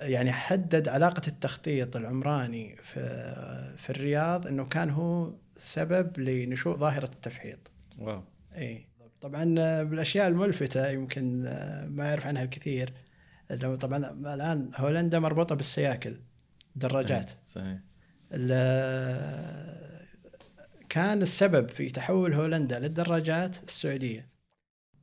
يعني حدد علاقة التخطيط العمراني في في الرياض إنه كان هو سبب لنشوء ظاهرة التفحيط. واو. إي طبعا بالأشياء الملفتة يمكن ما يعرف عنها الكثير انه طبعا الآن هولندا مربوطة بالسياكل دراجات. صحيح. كان السبب في تحول هولندا للدراجات السعودية.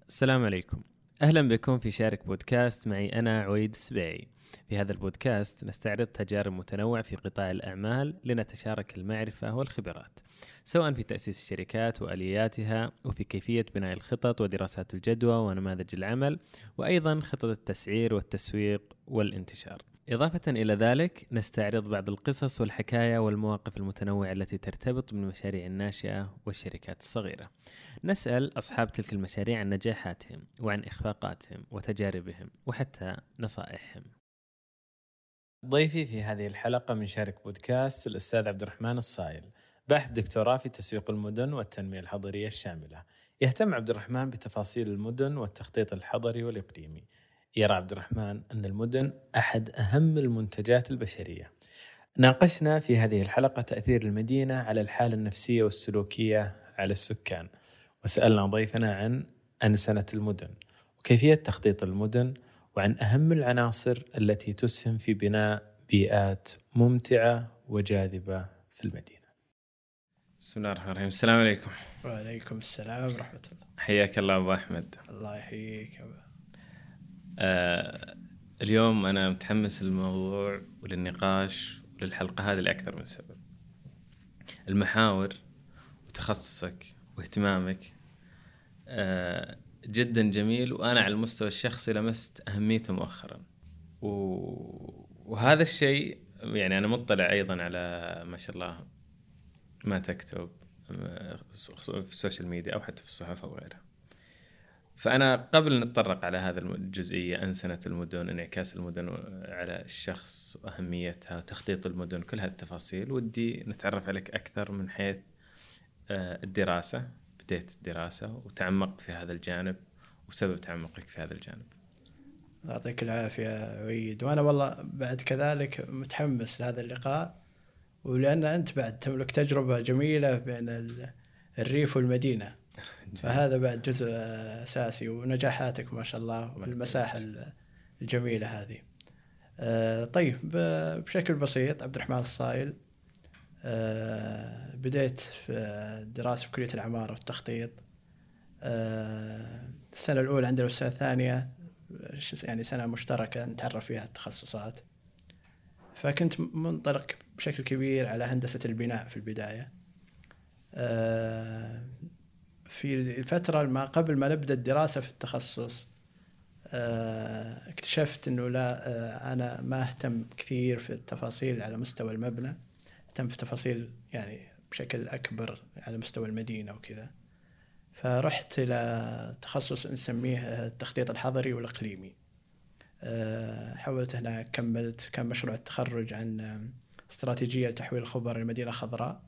السلام عليكم. أهلا بكم في شارك بودكاست معي أنا عويد السبيعي. في هذا البودكاست نستعرض تجارب متنوعة في قطاع الأعمال لنتشارك المعرفة والخبرات سواء في تأسيس الشركات وآلياتها وفي كيفية بناء الخطط ودراسات الجدوى ونماذج العمل وأيضا خطط التسعير والتسويق والانتشار إضافة إلى ذلك نستعرض بعض القصص والحكايا والمواقف المتنوعة التي ترتبط بالمشاريع الناشئة والشركات الصغيرة. نسأل أصحاب تلك المشاريع عن نجاحاتهم وعن إخفاقاتهم وتجاربهم وحتى نصائحهم. ضيفي في هذه الحلقة من شارك بودكاست الأستاذ عبد الرحمن الصايل باحث دكتوراه في تسويق المدن والتنمية الحضرية الشاملة يهتم عبد الرحمن بتفاصيل المدن والتخطيط الحضري والإقليمي يرى عبد الرحمن أن المدن أحد أهم المنتجات البشرية. ناقشنا في هذه الحلقة تأثير المدينة على الحالة النفسية والسلوكية على السكان. وسألنا ضيفنا عن أنسنة المدن وكيفية تخطيط المدن وعن أهم العناصر التي تسهم في بناء بيئات ممتعة وجاذبة في المدينة. بسم الله الرحمن الرحيم. السلام عليكم. وعليكم السلام ورحمة الله. حياك الله أبو أحمد. الله يحييك آه اليوم أنا متحمس للموضوع وللنقاش وللحلقة هذه لأكثر من سبب. المحاور وتخصصك واهتمامك آه جدا جميل وأنا على المستوى الشخصي لمست أهميته مؤخرا. و... وهذا الشيء يعني أنا مطلع أيضا على ما شاء الله ما تكتب في السوشيال ميديا أو حتى في الصحف أو غيرها. فأنا قبل نتطرق على هذا الجزئية أنسنة المدن انعكاس المدن على الشخص وأهميتها وتخطيط المدن كل هذه التفاصيل. ودي نتعرف عليك أكثر من حيث آه، الدراسة بديت الدراسة وتعمقت في هذا الجانب وسبب تعمقك في هذا الجانب. يعطيك العافية عويد وأنا والله بعد كذلك متحمس لهذا اللقاء ولأن أنت بعد تملك تجربة جميلة بين الريف والمدينة. فهذا بعد جزء أساسي ونجاحاتك ما شاء الله في المساحة الجميلة هذه. آه، طيب بشكل بسيط عبد الرحمن الصايل آه، بديت في الدراسة في كلية العمارة والتخطيط. آه، السنة الأولى عندنا والسنة الثانية يعني سنة مشتركة نتعرف فيها التخصصات. فكنت منطلق بشكل كبير على هندسة البناء في البداية. في الفترة ما قبل ما نبدأ الدراسة في التخصص اكتشفت إنه لا أنا ما أهتم كثير في التفاصيل على مستوى المبنى أهتم في تفاصيل يعني بشكل أكبر على مستوى المدينة وكذا. فرحت إلى تخصص نسميه التخطيط الحضري والإقليمي. آه، حولت هنا كملت كان مشروع التخرج عن استراتيجية لتحويل الخبر لمدينة خضراء.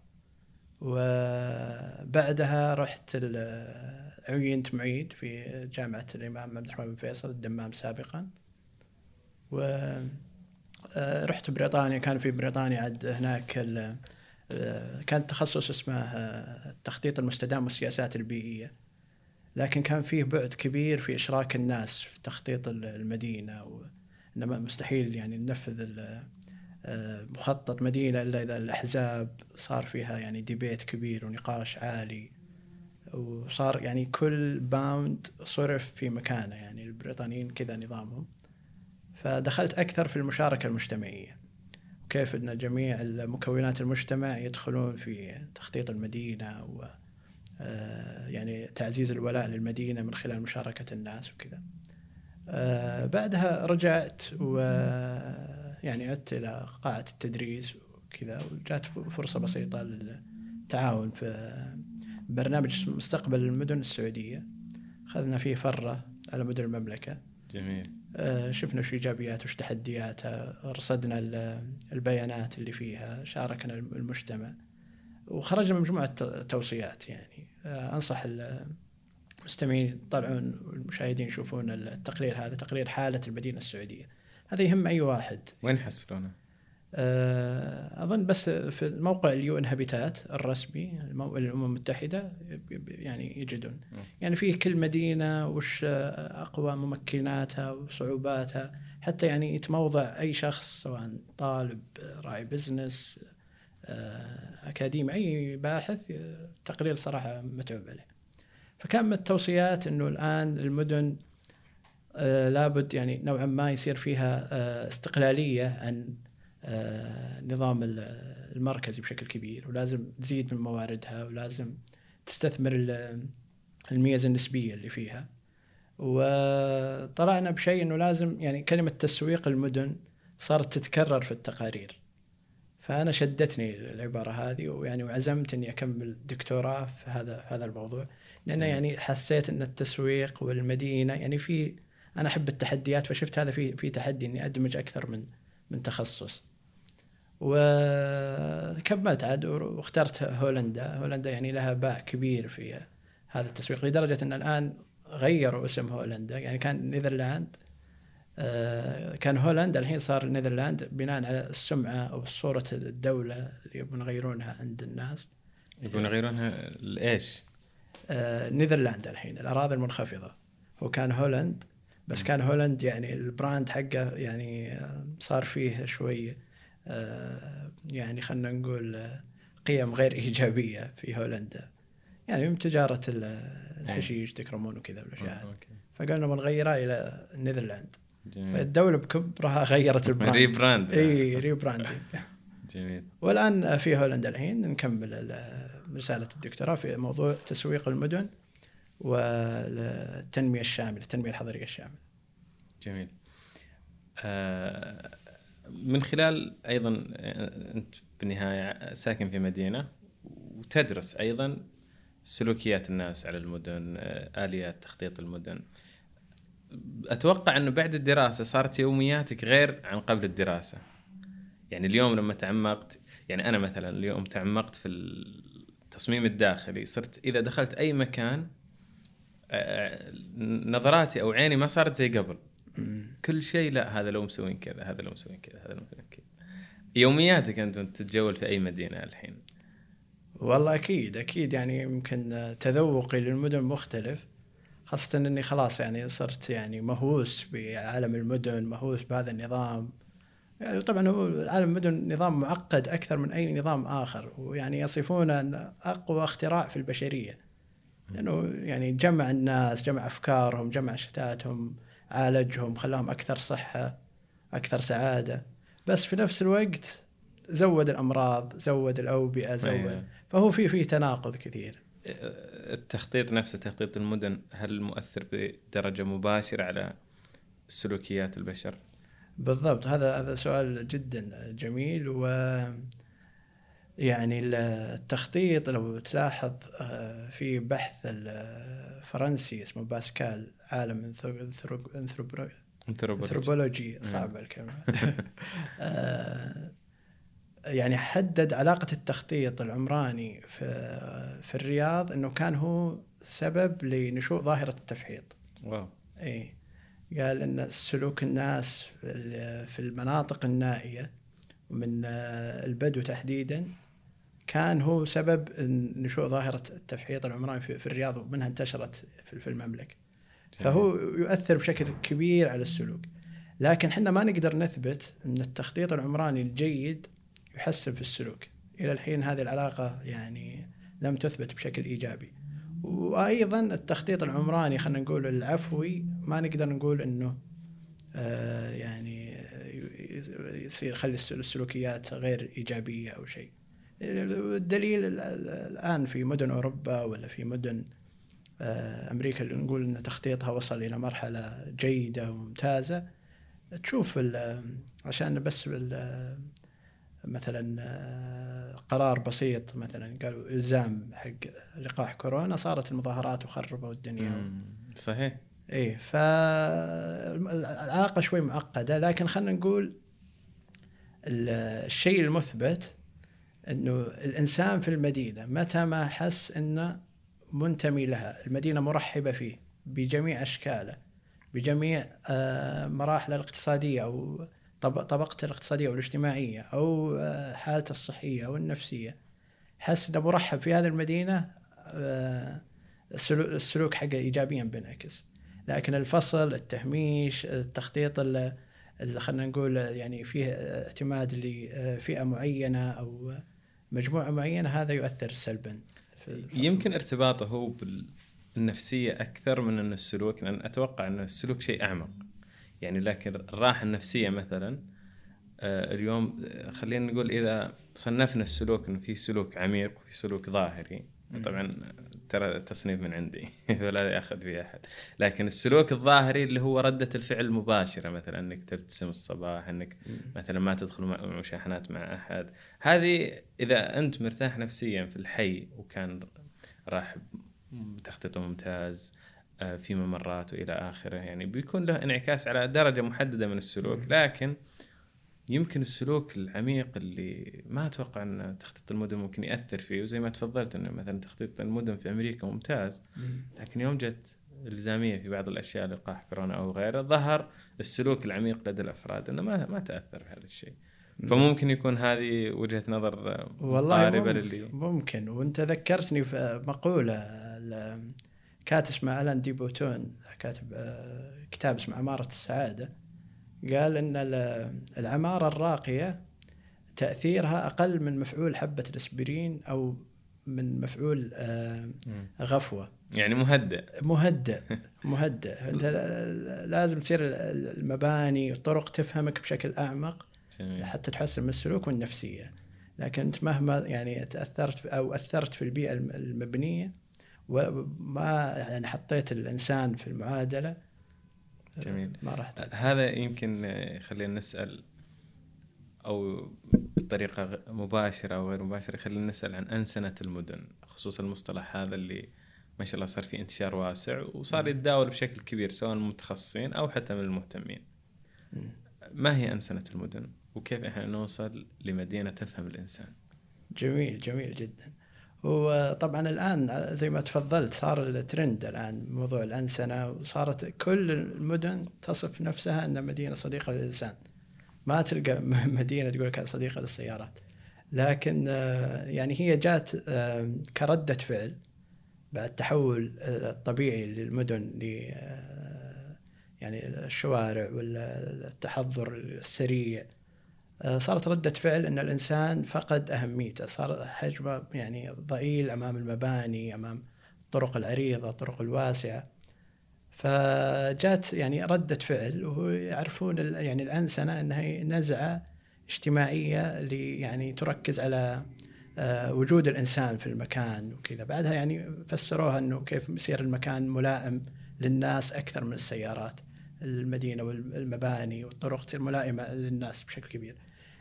وبعدها رحت عينت معيد في جامعة الإمام عبد الرحمن بن فيصل الدمام سابقا. و آه، رحت بريطانيا. كان في بريطانيا عاد هناك آه، كان تخصص اسمه آه، التخطيط المستدام والسياسات البيئية. لكن كان فيه بعد كبير في إشراك الناس في تخطيط المدينة إنما مستحيل يعني ننفذ مخطط مدينة إلا إذا الأحزاب صار فيها يعني debate كبير ونقاش عالي. وصار يعني كل pound صرف في مكانه يعني البريطانيين كذا نظامهم. فدخلت أكثر في المشاركة المجتمعية. كيف أن جميع مكونات المجتمع يدخلون في تخطيط المدينة و آه، يعني تعزيز الولاء للمدينة من خلال مشاركة الناس وكذا. آه، بعدها رجعت و يعني عدت إلى قاعة التدريس وكذا وجات فرصة بسيطة للتعاون في برنامج مستقبل المدن السعودية. أخذنا فيه فرة على مدن المملكة. جميل. آه، شفنا وش إيجابيات وش تحدياتها رصدنا البيانات اللي فيها شاركنا المجتمع وخرجنا بمجموعه توصيات يعني. آه، أنصح المستمعين يطلعون والمشاهدين يشوفون التقرير هذا تقرير حالة المدينة السعودية. هذا يهم أي واحد. وين يحصلونه؟ آه، أظن بس في الموقع اليو ان هابيتات الرسمي الأمم المتحدة يعني يجدون. يعني فيه كل مدينة وش أقوى ممكناتها وصعوباتها حتى يعني يتموضع أي شخص سواء طالب راعي بزنس آه، أكاديمي أي باحث التقرير صراحة متعوب عليه. فكان من التوصيات إنه الآن المدن لابد يعني نوعا ما يصير فيها آه، استقلالية عن آه، نظام ال- المركزي بشكل كبير ولازم تزيد من مواردها ولازم تستثمر ال- الميزة النسبية اللي فيها. وطلعنا بشيء إنه لازم يعني كلمة تسويق المدن صارت تتكرر في التقارير. فأنا شدتني العباره هذه ويعني وعزمت إني أكمل دكتوراه في هذا في هذا الموضوع. لأنه. يعني حسيت إن التسويق والمدينة يعني في أنا أحب التحديات فشفت هذا في في تحدي إني أدمج أكثر من من تخصص. وكملت عاد واخترت هولندا. هولندا يعني لها باع كبير في هذا التسويق لدرجة أن الآن غيروا اسم هولندا. يعني كان نيذرلاند آه، كان هولندا الحين صار نيذرلاند بناء على السمعة أو صورة الدولة اللي يبون يغيرونها عند الناس. يبون يغيرونها لإيش؟ آه، نيذرلاند الحين الأراضي المنخفضة. هو كان هولند بس كان هولند يعني ال brand حقه يعني صار فيه شوي آه، يعني خلينا نقول آه، قيم غير إيجابية في هولندا يعني من تجارة ال- الحشيش تكرمون وكذا. أوكي. فقالنا بنغيرها إلى نيذرلاند. جميل. فالدولة بكبرها غيرت ال brand. rebrand. إي rebranding جميل. والآن في هولندا الحين. نكمل ال- رسالة الدكتوراه في موضوع تسويق المدن. والتنمية الشاملة التنمية الحضرية الشاملة. جميل. آه، من خلال أيضا آه، أنت بالنهاية ساكن في مدينة وتدرس أيضا سلوكيات الناس على المدن آه، آليات تخطيط المدن. أتوقع أنه بعد الدراسة صارت يومياتك غير عن قبل الدراسة. يعني اليوم لما تعمقت يعني أنا مثلا اليوم تعمقت في التصميم الداخلي صرت إذا دخلت أي مكان نظراتي أو عيني ما صارت زي قبل. كل شيء لا هذا لو مسوين كذا هذا لو مسوين كذا هذا لو مسوين كذا. يومياتك انت تتجول في أي مدينة الحين؟ والله أكيد أكيد يعني يمكن تذوقي للمدن مختلف. خاصة إني خلاص يعني صرت يعني مهووس بعالم المدن مهووس بهذا النظام. يعني طبعا هو عالم المدن نظام معقد أكثر من أي نظام آخر ويعني يصفونه أقوى اختراع في البشرية. لأنه يعني جمع الناس جمع أفكارهم جمع شتاتهم عالجهم خلاهم أكثر صحة أكثر سعادة بس في نفس الوقت زود الأمراض زود الأوبئة زود أيوة. فهو في في تناقض كثير التخطيط نفسه تخطيط المدن هل مؤثر بدرجة مباشرة على سلوكيات البشر؟ بالضبط هذا هذا سؤال جدا جميل و يعني التخطيط لو تلاحظ آه، في بحث الفرنسي اسمه باسكال عالم انثروبولوجي. صعبة الكلمة. آه، يعني حدد علاقة التخطيط العمراني في في الرياض إنه كان هو سبب لنشوء ظاهرة التفحيط. واو. إي. قال إن سلوك الناس في ال- في المناطق النائية ومن آه، البدو تحديدا كان هو سبب نشوء ظاهرة التفحيط العمراني في في الرياض ومنها انتشرت في في المملكة. فهو يؤثر بشكل كبير على السلوك. لكن إحنا ما نقدر نثبت إن التخطيط العمراني الجيد يحسن في السلوك. إلى الحين هذه العلاقة يعني لم تثبت بشكل إيجابي. وأيضا التخطيط العمراني خلينا نقول العفوي ما نقدر نقول إنه آه يعني يصير يخلي السل- السلوكيات غير إيجابية أو شيء. الدليل ال- ال- الآن في مدن أوروبا ولا في مدن آه، أمريكا اللي نقول إن تخطيطها وصل إلى مرحلة جيدة وممتازة. تشوف عشان بس مثلا آه، قرار بسيط مثلا قالوا إلزام حق لقاح كورونا صارت المظاهرات وخربوا الدنيا. صحيح. إيه فالعلاقه شوي معقدة لكن خلينا نقول ال- الشيء المثبت إنه الإنسان في المدينة متى ما حس إنه منتمي لها، المدينة مرحبة فيه بجميع أشكاله بجميع آه، مراحله الاقتصادية أو طب- طبقته الاقتصادية والاجتماعيه أو آه، حالته الصحية أو النفسية. حس إنه مرحب في هذه المدينة آه، السلو- السلوك حقه ايجابيا بينعكس. لكن الفصل التهميش التخطيط خلينا نقول يعني فيه اعتماد لفئة معينة أو مجموعة معينة هذا يؤثر سلبا. يمكن ارتباطه هو بالنفسية أكثر من أن السلوك لأن أتوقع أن السلوك شيء أعمق. يعني لكن الراحة النفسية مثلا آه، اليوم آه، خلينا نقول إذا صنفنا السلوك إنه في سلوك عميق وفي سلوك ظاهري. طبعا ترى تصنيف من عندي ولا ياخذ فيه أحد. لكن السلوك الظاهري اللي هو ردة الفعل المباشره مثلا إنك تبتسم الصباح إنك مثلا ما تدخل مشاحنات مع أحد. هذه إذا أنت مرتاح نفسيا في الحي وكان راح تخطيطه ممتاز آه، في ممرات وإلى آخره يعني بيكون له انعكاس على درجة محددة من السلوك. لكن يمكن السلوك العميق اللي ما أتوقع أن تخطيط المدن ممكن يأثر فيه وزي ما تفضلت إنه مثلا تخطيط المدن في أمريكا ممتاز مم. لكن يوم جت إلزامية في بعض الأشياء لقاح كورونا أو غيره ظهر السلوك العميق لدى الأفراد إنه ما ما تأثر بهذا الشيء. فممكن يكون هذه وجهة نظر والله ممكن, للي ممكن. وأنت ذكرتني في مقولة كاتب اسمه ألان دي بوتون كاتب آه، كتاب اسمه عمارة السعادة. قال إن ال- العمارة الراقية تأثيرها أقل من مفعول حبة الأسبرين أو من مفعول آه،. غفوة يعني مهدئ مهدئ مهدئ أنت لازم تصير ال- المباني الطرق تفهمك بشكل أعمق جميل. حتى تحسن من السلوك والنفسية لكن أنت مهما يعني تأثرت أو أثرت في البيئة الم- المبنية وما يعني حطيت الإنسان في المعادلة جميل. ما راح. هذا يمكن يخلينا نسأل أو بطريقة مباشرة أو غير مباشرة يخلينا نسأل عن أنسنة المدن خصوصا المصطلح هذا اللي ما شاء الله صار فيه انتشار واسع وصار يتداول بشكل كبير سواء من المتخصصين أو حتى من المهتمين. ما هي أنسنة المدن؟ وكيف إحنا نوصل لمدينة تفهم الإنسان؟ جميل جميل جدا وطبعا الآن زي ما تفضلت صار الترند الآن موضوع الأنسنة وصارت كل المدن تصف نفسها أنها مدينة صديقة للإنسان. ما تلقى مدينة تقول لك صديقة للسيارات. لكن آه، يعني هي جات آه، كردة فعل بعد التحول آه، الطبيعي للمدن ل آه، يعني الشوارع والتحضر السريع. آه، صارت ردة فعل أن الإنسان فقد أهميته. صار حجمه يعني ضئيل أمام المباني أمام الطرق العريضة الطرق الواسعة. فجات يعني ردة فعل وهو يعرفون ال- يعني الأنسنة أنها نزعة اجتماعية يعني تركز على آه، وجود الإنسان في المكان وكذا. بعدها يعني فسروها أنه كيف يصير المكان ملائم للناس أكثر من السيارات. المدينة والمباني والطرق تصير ملائمة للناس بشكل كبير.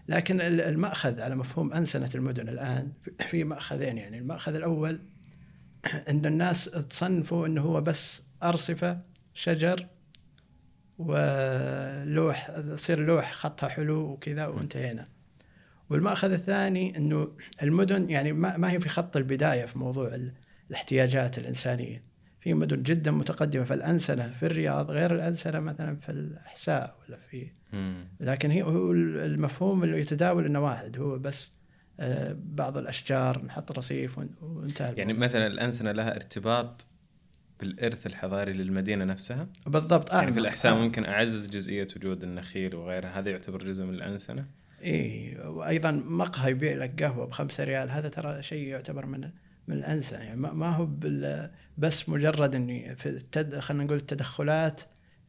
لكن ال- المأخذ على مفهوم أنسنة المدن الآن في- مأخذين يعني. المأخذ الأول أن الناس تصنفوا أنه هو بس أرصفة شجر ولوح يصير لوح خطها حلو وكذا وانتهينا. والمأخذ الثاني أنه المدن يعني ما هي في خط البداية في موضوع ال- الاحتياجات الإنسانية. في مدن جدا متقدمة فالأنسنة في الرياض غير الأنسنة مثلا في الأحساء ولا في. لكن هي هو المفهوم اللي يتداول إنه واحد هو بس آه، بعض الأشجار نحط رصيف وانتهى يعني الموضوع. مثلا الأنسنة لها ارتباط بالإرث الحضاري للمدينة نفسها؟ بالضبط يعني في. الأحساء آه. ممكن أعزز جزئية وجود النخيل وغيرها هذا يعتبر جزء من الأنسنة اي وأيضا مقهى يبيع لك قهوة بخمسة ريال هذا ترى شيء يعتبر من من الأنسنة يعني ما ما هو بال- بس مجرد إني في التد... خلينا نقول التدخلات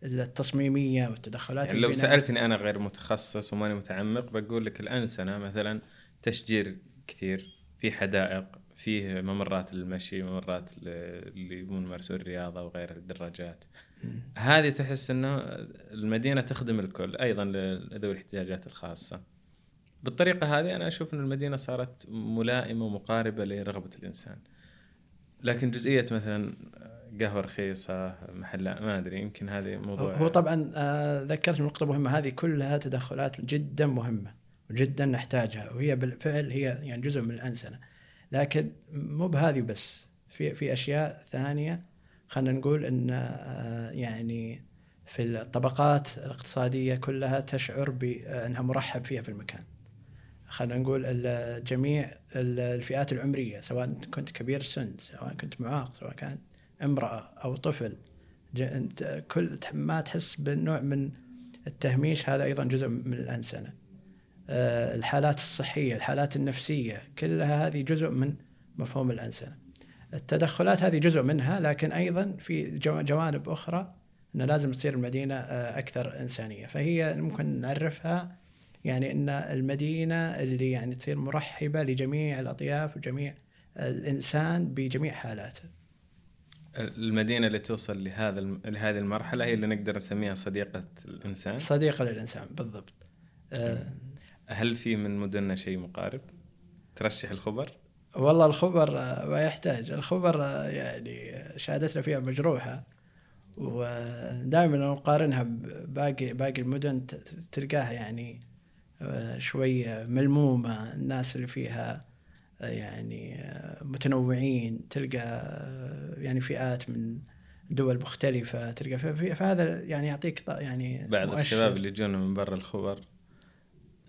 التصميمية والتدخلات يعني لو. سألتني أنا غير متخصص وماني متعمق بقول لك الانسنه مثلا تشجير كثير في حدائق فيه ممرات للمشي ممرات اللي يبون يمارسون الرياضة وغيرها الدراجات. هذه تحس إنه المدينة تخدم الكل أيضا لذوي الاحتياجات الخاصة بالطريقة هذه أنا أشوف إن المدينة صارت ملائمة ومقاربة لرغبة الإنسان لكن جزئية مثلا قهوة رخيصة محل ما أدري يمكن هذه موضوع هو طبعا آه، ذكرت نقطة مهمة هذه كلها تدخلات جدا مهمة وجدا نحتاجها وهي بالفعل هي يعني جزء من الأنسنة لكن مو بهذه بس في في أشياء ثانية خلينا نقول أن آه، يعني في الطبقات الاقتصادية كلها تشعر بأنها مرحب فيها في المكان. خلينا نقول جميع ال- الفئات العمرية سواء كنت كبير السن سواء كنت معاق سواء كان امرأة أو طفل انت كل ما تحس بالنوع من التهميش هذا أيضا جزء من الانسنه. آه، الحالات الصحية، الحالات النفسية، كلها هذه جزء من مفهوم الانسنه. التدخلات هذه جزء منها لكن أيضا في جو- جوانب أخرى إنه لازم تصير المدينة آه، أكثر إنسانية، فهي ممكن نعرفها يعني إن المدينة اللي يعني تصير مرحبة لجميع الأطياف وجميع الإنسان بجميع حالاته. المدينة اللي توصل لهذا لهذه المرحلة هي اللي نقدر نسميها صديقة الإنسان. صديقة للإنسان بالضبط. آه، هل في من مدننا شيء مقارب؟ ترشح الخبر؟ والله الخبر آه، ما يحتاج. الخبر آه، يعني شهادتنا فيها مجروحة. ودائما نقارنها بباقي باقي المدن تلقاها يعني شوية ملمومة الناس اللي فيها يعني متنوعين تلقى يعني فئات من دول مختلفة تلقى فهذا يعني يعطيك يعني بعض مؤشر. الشباب اللي يجونا من برا الخبر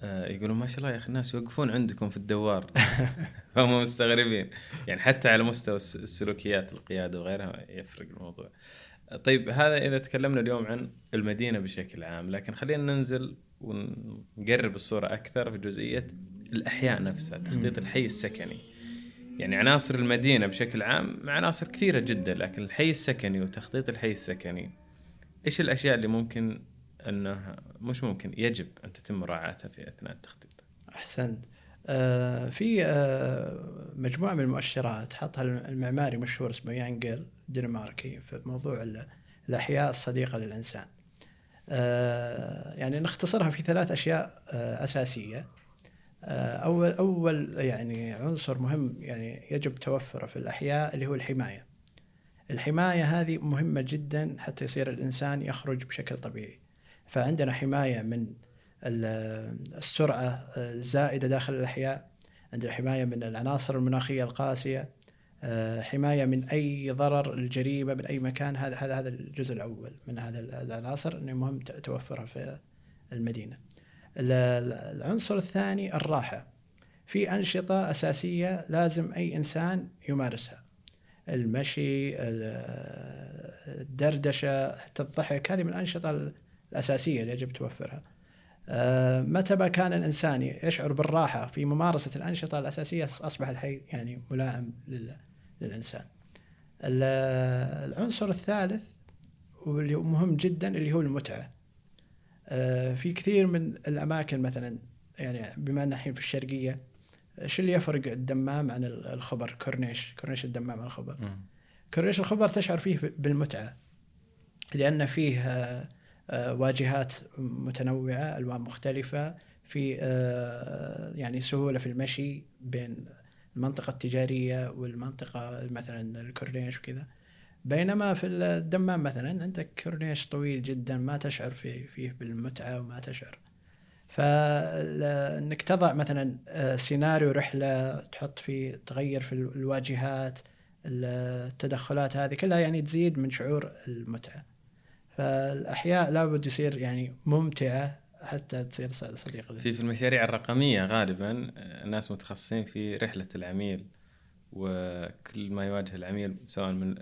آه، يقولون ما شاء الله يا أخي الناس يوقفون عندكم في الدوار. فهم مستغربين. يعني حتى على مستوى الس- السلوكيات القيادة وغيرها يفرق الموضوع. طيب هذا إذا تكلمنا اليوم عن المدينة بشكل عام لكن خلينا ننزل ونقرب الصورة أكثر في جزئية الأحياء نفسها تخطيط الحي السكني. يعني عناصر المدينة بشكل عام عناصر كثيرة جدا لكن الحي السكني وتخطيط الحي السكني إيش الأشياء اللي ممكن انه مش ممكن يجب أن تتم مراعاتها في أثناء التخطيط؟ أحسنت. آه في آه مجموعة من المؤشرات حطها المعماري مشهور اسمه يانجل دنماركي في موضوع ال- الأحياء الصديقة للإنسان. يعني نختصرها في ثلاث أشياء آه أساسية. آه أول أول يعني عنصر مهم يعني يجب توفره في الأحياء اللي هو الحماية. الحماية هذه مهمة جدا حتى يصير الإنسان يخرج بشكل طبيعي. فعندنا حماية من ال- السرعة الزائدة داخل الأحياء عندنا حماية من العناصر المناخية القاسية آه، حماية من أي ضرر الجريمة من أي مكان. هذا هذا هذا الجزء الأول من هذا العناصر أنه مهم توفرها في المدينة. ال- ال- العنصر الثاني الراحة. في أنشطة أساسية لازم أي إنسان يمارسها. المشي ال- الدردشة حتى الضحك هذه من الأنشطة الأساسية اللي يجب توفرها. آه، متى ما كان الإنسان يشعر بالراحة في ممارسة الأنشطة الأساسية أصبح الحي يعني ملائم لل- للإنسان. ال- العنصر الثالث واللي مهم جدا اللي هو المتعة. آه، في كثير من الأماكن مثلا يعني بما أن الحين في الشرقية شو اللي يفرق الدمام عن الخبر؟ كورنيش كورنيش الدمام عن الخبر كورنيش الخبر تشعر فيه بالمتعة لأن فيه آه، آه، واجهات متنوعة ألوان مختلفة في يعني سهولة في المشي بين المنطقة التجارية والمنطقة مثلا الكورنيش وكذا. بينما في الدمام مثلا عندك كورنيش طويل جدا ما تشعر فيه, فيه بالمتعة وما تشعر. فانك تضع مثلا آه، سيناريو رحلة تحط فيه تغير في الواجهات التدخلات هذه كلها يعني تزيد من شعور المتعة. فالأحياء لابد يصير يعني ممتعة حتى تصير صديقه في في المشاريع الرقمية غالبا الناس متخصصين في رحلة العميل وكل ما يواجه العميل سواء من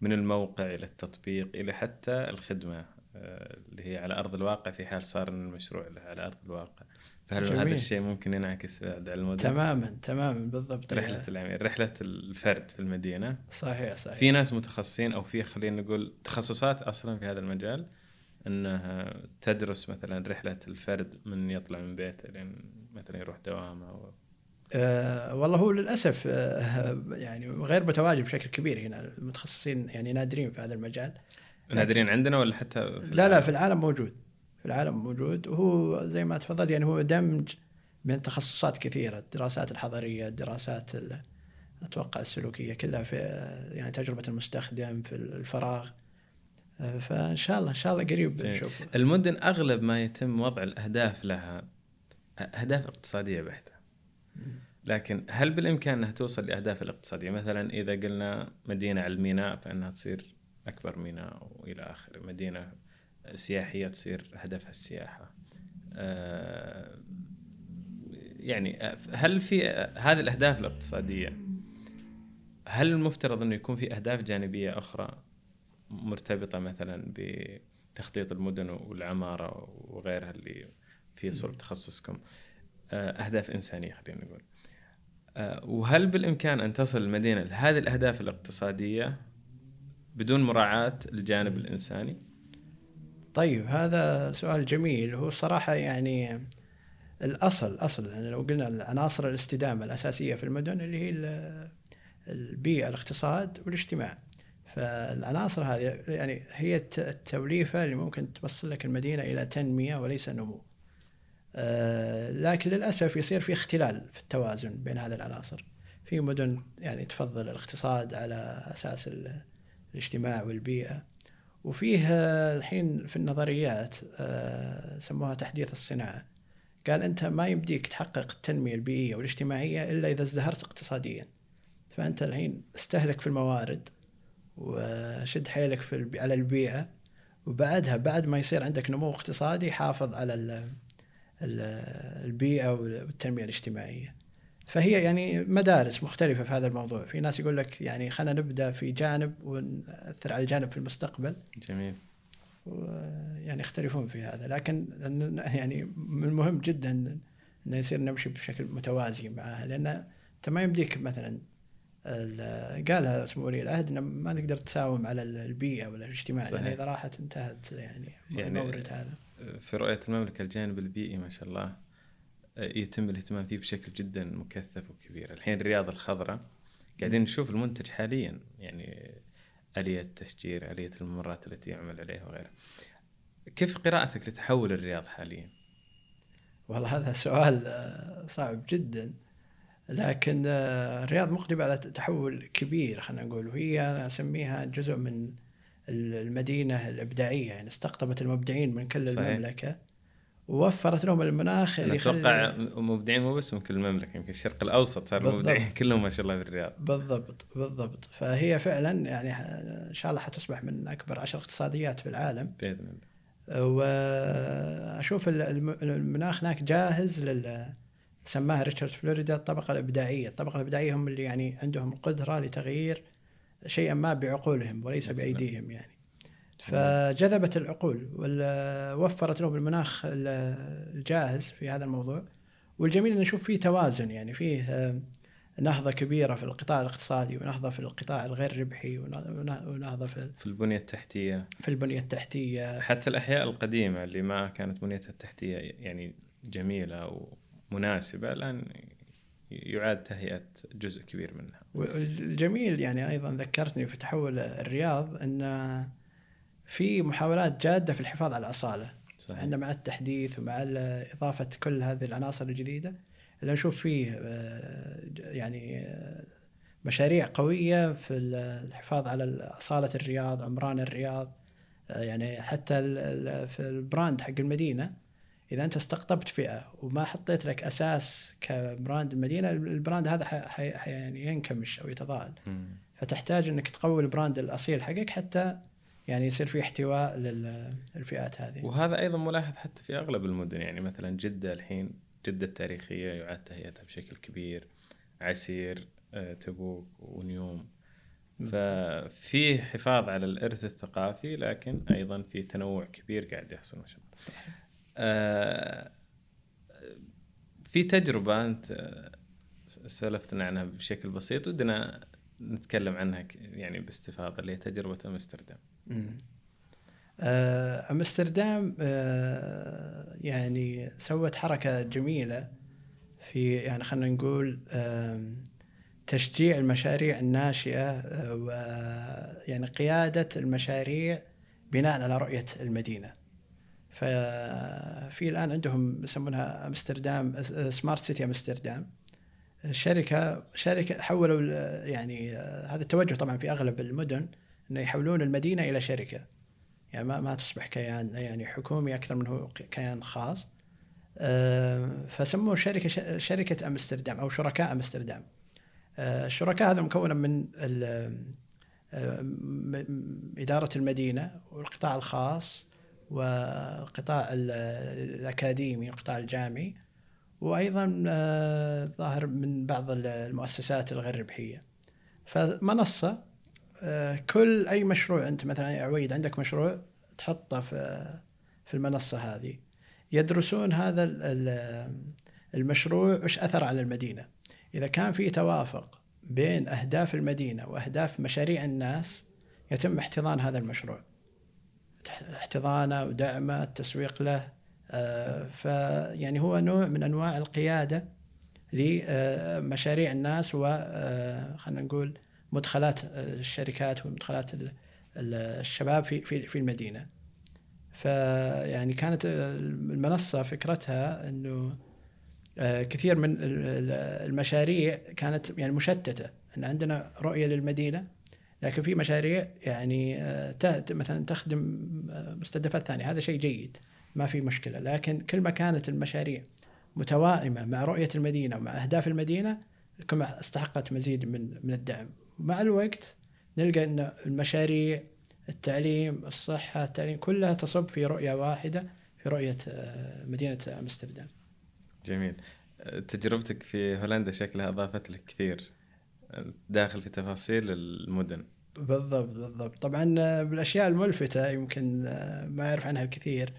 من الموقع إلى التطبيق إلى حتى الخدمة آه، اللي هي على أرض الواقع في حال صار المشروع على أرض الواقع. فهل جميل. هذا الشيء ممكن ينعكس على المدن تماما تماما بالضبط. رحلة العميل رحلة الفرد في المدينة. صحيح صحيح. في ناس متخصصين أو في خلينا نقول تخصصات أصلا في هذا المجال إنها تدرس مثلا رحلة الفرد من يطلع من بيته لين مثلا يروح دوامه أو آه والله هو للأسف آه يعني غير متواجد بشكل كبير هنا. المتخصصين يعني نادرين في هذا المجال. نادرين عندنا ولا حتى في لا لا في العالم موجود. في العالم موجود. وهو زي ما تفضلت يعني هو دمج من تخصصات كثيرة الدراسات الحضرية الدراسات ال- أتوقع السلوكية كلها في يعني تجربة المستخدم في الفراغ. آه، فإن شاء الله إن شاء الله قريب جميل. نشوف المدن أغلب ما يتم وضع الأهداف لها أهداف اقتصادية بحتة. لكن هل بالإمكان إنها توصل لأهداف الاقتصادية؟ مثلا إذا قلنا مدينة على الميناء فإنها تصير أكبر ميناء وإلى اخره مدينة سياحية تصير هدفها السياحة. آه، يعني آه، هل في هذه الأهداف الاقتصادية هل المفترض إنه يكون في أهداف جانبية أخرى مرتبطة مثلا بتخطيط المدن والعمارة وغيرها اللي في صلب تخصصكم. أهداف إنسانية خلينا نقول. وهل بالإمكان أن تصل المدينة لهذه الأهداف الاقتصادية بدون مراعاة الجانب الإنساني؟ طيب هذا سؤال جميل. هو صراحة يعني الأصل أصل يعني لو قلنا عناصر الاستدامة الأساسية في المدن اللي هي البيئة الاقتصاد والاجتماع. فالعناصر هذه يعني هي التوليفة اللي ممكن توصل لك المدينة إلى تنمية وليس نمو. آه، لكن للأسف يصير في اختلال في التوازن بين هذه العناصر. في مدن يعني تفضل الاقتصاد على أساس الاجتماع والبيئة. وفيه الحين في النظريات آه، سموها تحديث الصناعة. قال أنت ما يمديك تحقق التنمية البيئية والاجتماعية إلا إذا ازدهرت اقتصاديا. فأنت الحين استهلك في الموارد. وشد حيلك في على البيئة. وبعدها بعد ما يصير عندك نمو اقتصادي حافظ على البيئة والتنمية الاجتماعية. فهي يعني مدارس مختلفة في هذا الموضوع. في ناس يقول لك يعني خلينا نبدأ في جانب ونأثر على الجانب في المستقبل. جميل. يعني يختلفون في هذا. لكن يعني من المهم جدا انه يصير نمشي بشكل متوازي معها. لأن أنت ما يمديك مثلا قالها سمو ولي العهد إنه ما نقدر تساوم على البيئة ولا الاجتماع صحيح. يعني إذا راحت انتهت يعني, يعني المورد هذا. في رؤية المملكة الجانب البيئي ما شاء الله يتم الاهتمام فيه بشكل جدا مكثف وكبير. الحين الرياض الخضراء قاعدين نشوف المنتج حاليا يعني آلية التشجير آلية الممرات التي يعمل عليها وغيرها. كيف قراءتك لتحول الرياض حاليا؟ والله هذا سؤال آه، صعب جدا. لكن آه، الرياض مقدمة على تحول كبير خلينا نقول. وهي أنا أسميها جزء من المدينة الإبداعية. يعني استقطبت المبدعين من كل صحيح. المملكة ووفرت لهم المناخ اللي أتوقع مبدعين مو بس من كل المملكة يمكن الشرق الأوسط صار مبدعين كلهم ما شاء الله في الرياض. بالضبط بالضبط. فهي فعلا يعني إن شاء الله حتصبح من أكبر عشر اقتصاديات في العالم. بإذن الله. واشوف المناخ هناك جاهز لل سماها ريتشارد فلوريدا الطبقة الإبداعية، الطبقة الإبداعية هم اللي يعني عندهم قدرة لتغيير شيئا ما بعقولهم وليس بأيديهم يعني. فجذبت العقول ووفرت لهم المناخ الجاهز في هذا الموضوع. والجميل إن نشوف فيه توازن يعني فيه آه، نهضة كبيرة في القطاع الاقتصادي ونهضة في القطاع الغير ربحي ونهضة في في البنية التحتية. في البنية التحتية. حتى الأحياء القديمة اللي ما كانت بنيتها التحتية يعني جميلة ومناسبه الآن يعاد تهيئة جزء كبير منها. والجميل يعني أيضا ذكرتني في تحول الرياض أن في محاولات جادة في الحفاظ على الأصالة صحيح. إحنا مع التحديث ومع إضافة كل هذه العناصر الجديدة اللي نشوف فيه آه، يعني آه، مشاريع قوية في الحفاظ على أصالة الرياض عمران الرياض آه، يعني حتى في ال brand حق المدينة إذا أنت استقطبت فئة وما حطيت لك أساس ك brand المدينة ال brand هذا حي يعني ينكمش أو يتضاءل فتحتاج إنك تقوي ال brand الأصيل حقك حتى يعني يصير في احتواء للفئات هذه. وهذا أيضا ملاحظ حتى في أغلب المدن يعني مثلا جدة الحين جدة التاريخيه يعاد تهيئتها بشكل كبير عسير آه، تبوك ونيوم. ففي حفاظ على الإرث الثقافي لكن أيضا في تنوع كبير قاعد يحصل ما شاء الله. آه، في تجربة أنت آه، سولفت عنها بشكل بسيط ودنا نتكلم عنها يعني باستفاضة اللي هي تجربه امستردام. آه، أمستردام آه، يعني سوت حركة جميلة في يعني خلينا نقول تشجيع المشاريع الناشئة ويعني قيادة المشاريع بناء على رؤية المدينة. ففي الآن عندهم يسمونها أمستردام سمارت سيتي أمستردام. شركه شركة حولوا يعني هذا التوجه طبعا في أغلب المدن إنه يحولون المدينة إلى شركة. يعني ما ما تصبح كيان يعني حكومي أكثر من هو كيان خاص. آه، فسموه شركه شركة أمستردام أو شركاء أمستردام. آه، الشركاء هذا مكونة من آه، إدارة المدينة والقطاع الخاص والقطاع ال- الأكاديمي القطاع الجامعي. وأيضا آه، ظاهر من بعض ال- المؤسسات الغير ربحية فمنصة آه، كل أي مشروع أنت مثلا يا عويد عندك مشروع تحطه في في المنصة هذه. يدرسون هذا ال- ال- المشروع وش أثر على المدينة. إذا كان في توافق بين أهداف المدينة وأهداف مشاريع الناس يتم احتضان هذا المشروع. احتضانه ودعمه التسويق له آه، فيعني هو نوع من أنواع القيادة لمشاريع الناس و آه، خلينا نقول مدخلات الشركات ومدخلات ال- ال- الشباب في في في المدينة. فيعني كانت المنصة فكرتها إنه آه، كثير من ال- ال- المشاريع كانت يعني مشتتة إن عندنا رؤية للمدينة لكن في مشاريع يعني آه، مثلا تخدم آه، مستهدفات ثانية. هذا شيء جيد ما في مشكلة. لكن كل ما كانت المشاريع متوائمة مع رؤية المدينة ومع أهداف المدينة كل ما استحقت مزيد من من الدعم. مع الوقت نلقى إن المشاريع التعليم الصحة التعليم كلها تصب في رؤية واحدة في رؤية آه، مدينة أمستردام. جميل. تجربتك في هولندا شكلها أضافت لك كثير. داخل في تفاصيل المدن. بالضبط بالضبط. طبعا آه، بالأشياء الملفتة يمكن آه، ما يعرف عنها الكثير.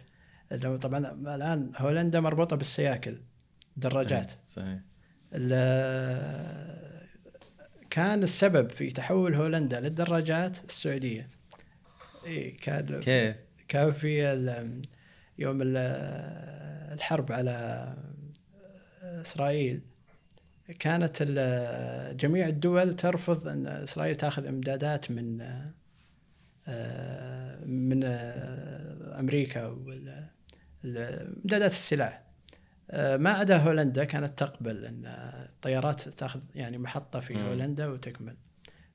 لو طبعا الآن هولندا مربوطة بالسياكل دراجات. إيه، صحيح. ال- كان السبب في تحول هولندا للدراجات السعودية. اي كان كيف؟ كان في يوم ال- الحرب على إسرائيل. كانت جميع الدول ترفض أن إسرائيل تأخذ إمدادات من آه، من آه، أمريكا إمدادات السلاح آه، ما عدا هولندا كانت تقبل أن الطيارات تأخذ يعني محطة في. هولندا وتكمل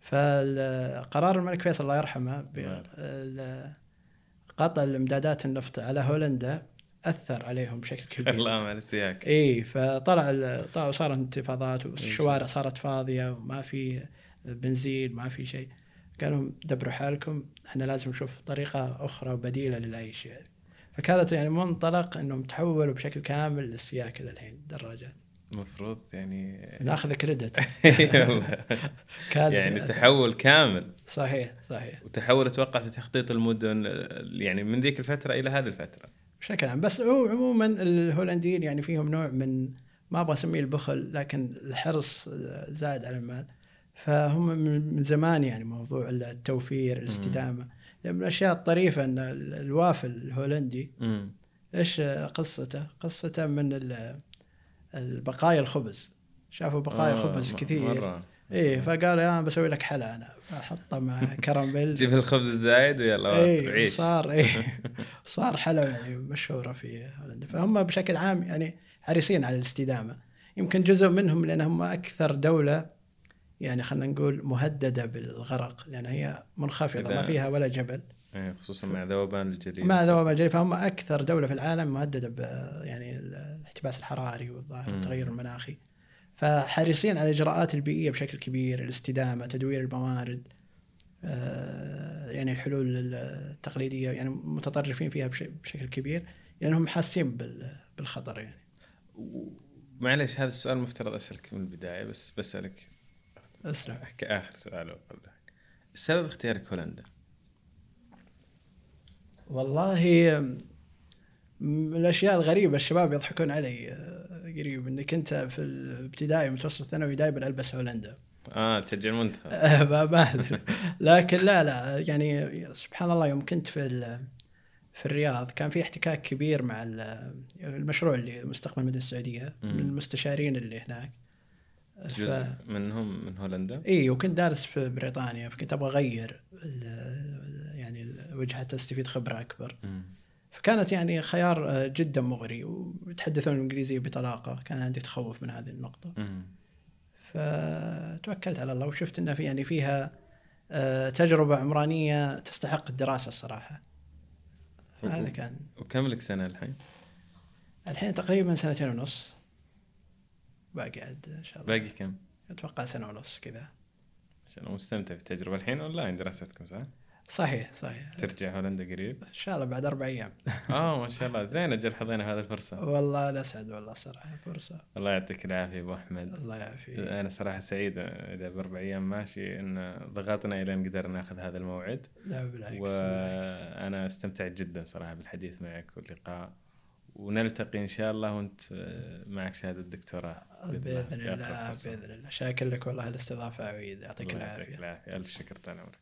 فقرار الملك فيصل الله يرحمه نعم. قطع الإمدادات النفط على هولندا أثر عليهم بشكل كبير. الله على السياق إي فطلع ال- طلع صارت انتفاضات والشوارع صارت فاضية وما في بنزين ما في شيء. قالوا دبروا حالكم إحنا لازم نشوف طريقة أخرى بديله للعيش يعني. فكانت يعني منطلق إنهم تحولوا بشكل كامل للسياكل الحين دراجات المفروض يعني ناخذ كريدت. كان يعني تحول كامل. صحيح صحيح. وتحول أتوقع في تخطيط المدن يعني من ذيك الفترة إلى هذه الفترة. بشكل عام. بس هو عموما الهولنديين يعني فيهم نوع من ما أبغى أسميه البخل لكن الحرص زائد على المال. فهم من زمان يعني موضوع التوفير الاستدامة. يعني من الأشياء الطريفة إن ال- الوافل الهولندي إيش قصته؟ قصته من ال- البقايا الخبز. شافوا بقايا آه، خبز كثير. مرة. إيه فقالوا يا بسوي لك حلا أنا فحطه مع كراميل جيب الخبز الزايد ويلا اي عيش. صار اي صار حلوى يعني مشهورة في هولندا. فهم بشكل عام يعني حريصين على الاستدامة. يمكن جزء منهم لانهم أكثر دولة يعني خلينا نقول مهددة بالغرق لأن هي منخفضة ما فيها ولا جبل. إيه، خصوصا مع ذوبان الجليد. مع ذوبان الجليد فهم أكثر دولة في العالم مهددة ب يعني الاحتباس الحراري والظاهر. والتغير المناخي. فحريصين على الاجراءات البيئية بشكل كبير الاستدامة تدوير الموارد آه، يعني الحلول التقليدية يعني متطرفين فيها بش- بشكل كبير لأنهم حاسين بال- بالخطر يعني. معلش هذا السؤال مفترض أسألك من البداية بس بسألك أسلم. كاخر سؤال سبب اختيارك هولندا؟ والله من الأشياء الغريبة الشباب يضحكون علي آه، قريب إنك أنت في الابتدائي متوسط ثانوي دائما البس هولندا. آه تشجع المنتخب ما ما أدري. لكن لا لا يعني سبحان الله يوم كنت في في الرياض كان في احتكاك كبير مع ال- المشروع اللي مستقبل المدينة السعودية. من المستشارين اللي هناك. جزء منهم من هولندا؟ إي وكنت دارس في بريطانيا فكنت أبغى أغير ال- يعني الوجهه استفيد خبرة أكبر. مم. فكانت يعني خيار آه، جدا مغري. ويتحدثون الإنجليزية بطلاقة. كان عندي تخوف من هذه النقطة. فتوكلت على الله وشفت إن في يعني فيها آه، تجربة عمرانية تستحق الدراسة الصراحة. هذا كان. وكم لك سنة الحين؟ الحين تقريبا سنتين ونص. باقي عاد إن شاء الله. باقي كم؟ أتوقع سنة ونص كذا. عشان مستمتع بالتجربة الحين أونلاين دراستكم صح؟ صحيح صحيح. ترجع هولندا قريب؟ إن شاء الله بعد أربع أيام. آه ما شاء الله. زين أجل حظينا هذه الفرصة. والله الاسعد والله صراحة فرصة. الله يعطيك العافية أبو أحمد. الله يعافيك. أنا صراحة سعيد إذا بأربع أيام ماشي إن ضغطنا إلى إن قدرنا ناخذ هذا الموعد. لا بالعكس. وأنا استمتعت جدا صراحة بالحديث معك واللقاء. ونلتقي إن شاء الله وأنت معك شهادة الدكتوراه. بإذن الله. بإذن الله. شاكر لك والله الاستضافة عويد يعطيك الله يعطيك العافية. العافية. ألف شكر طال عمرك.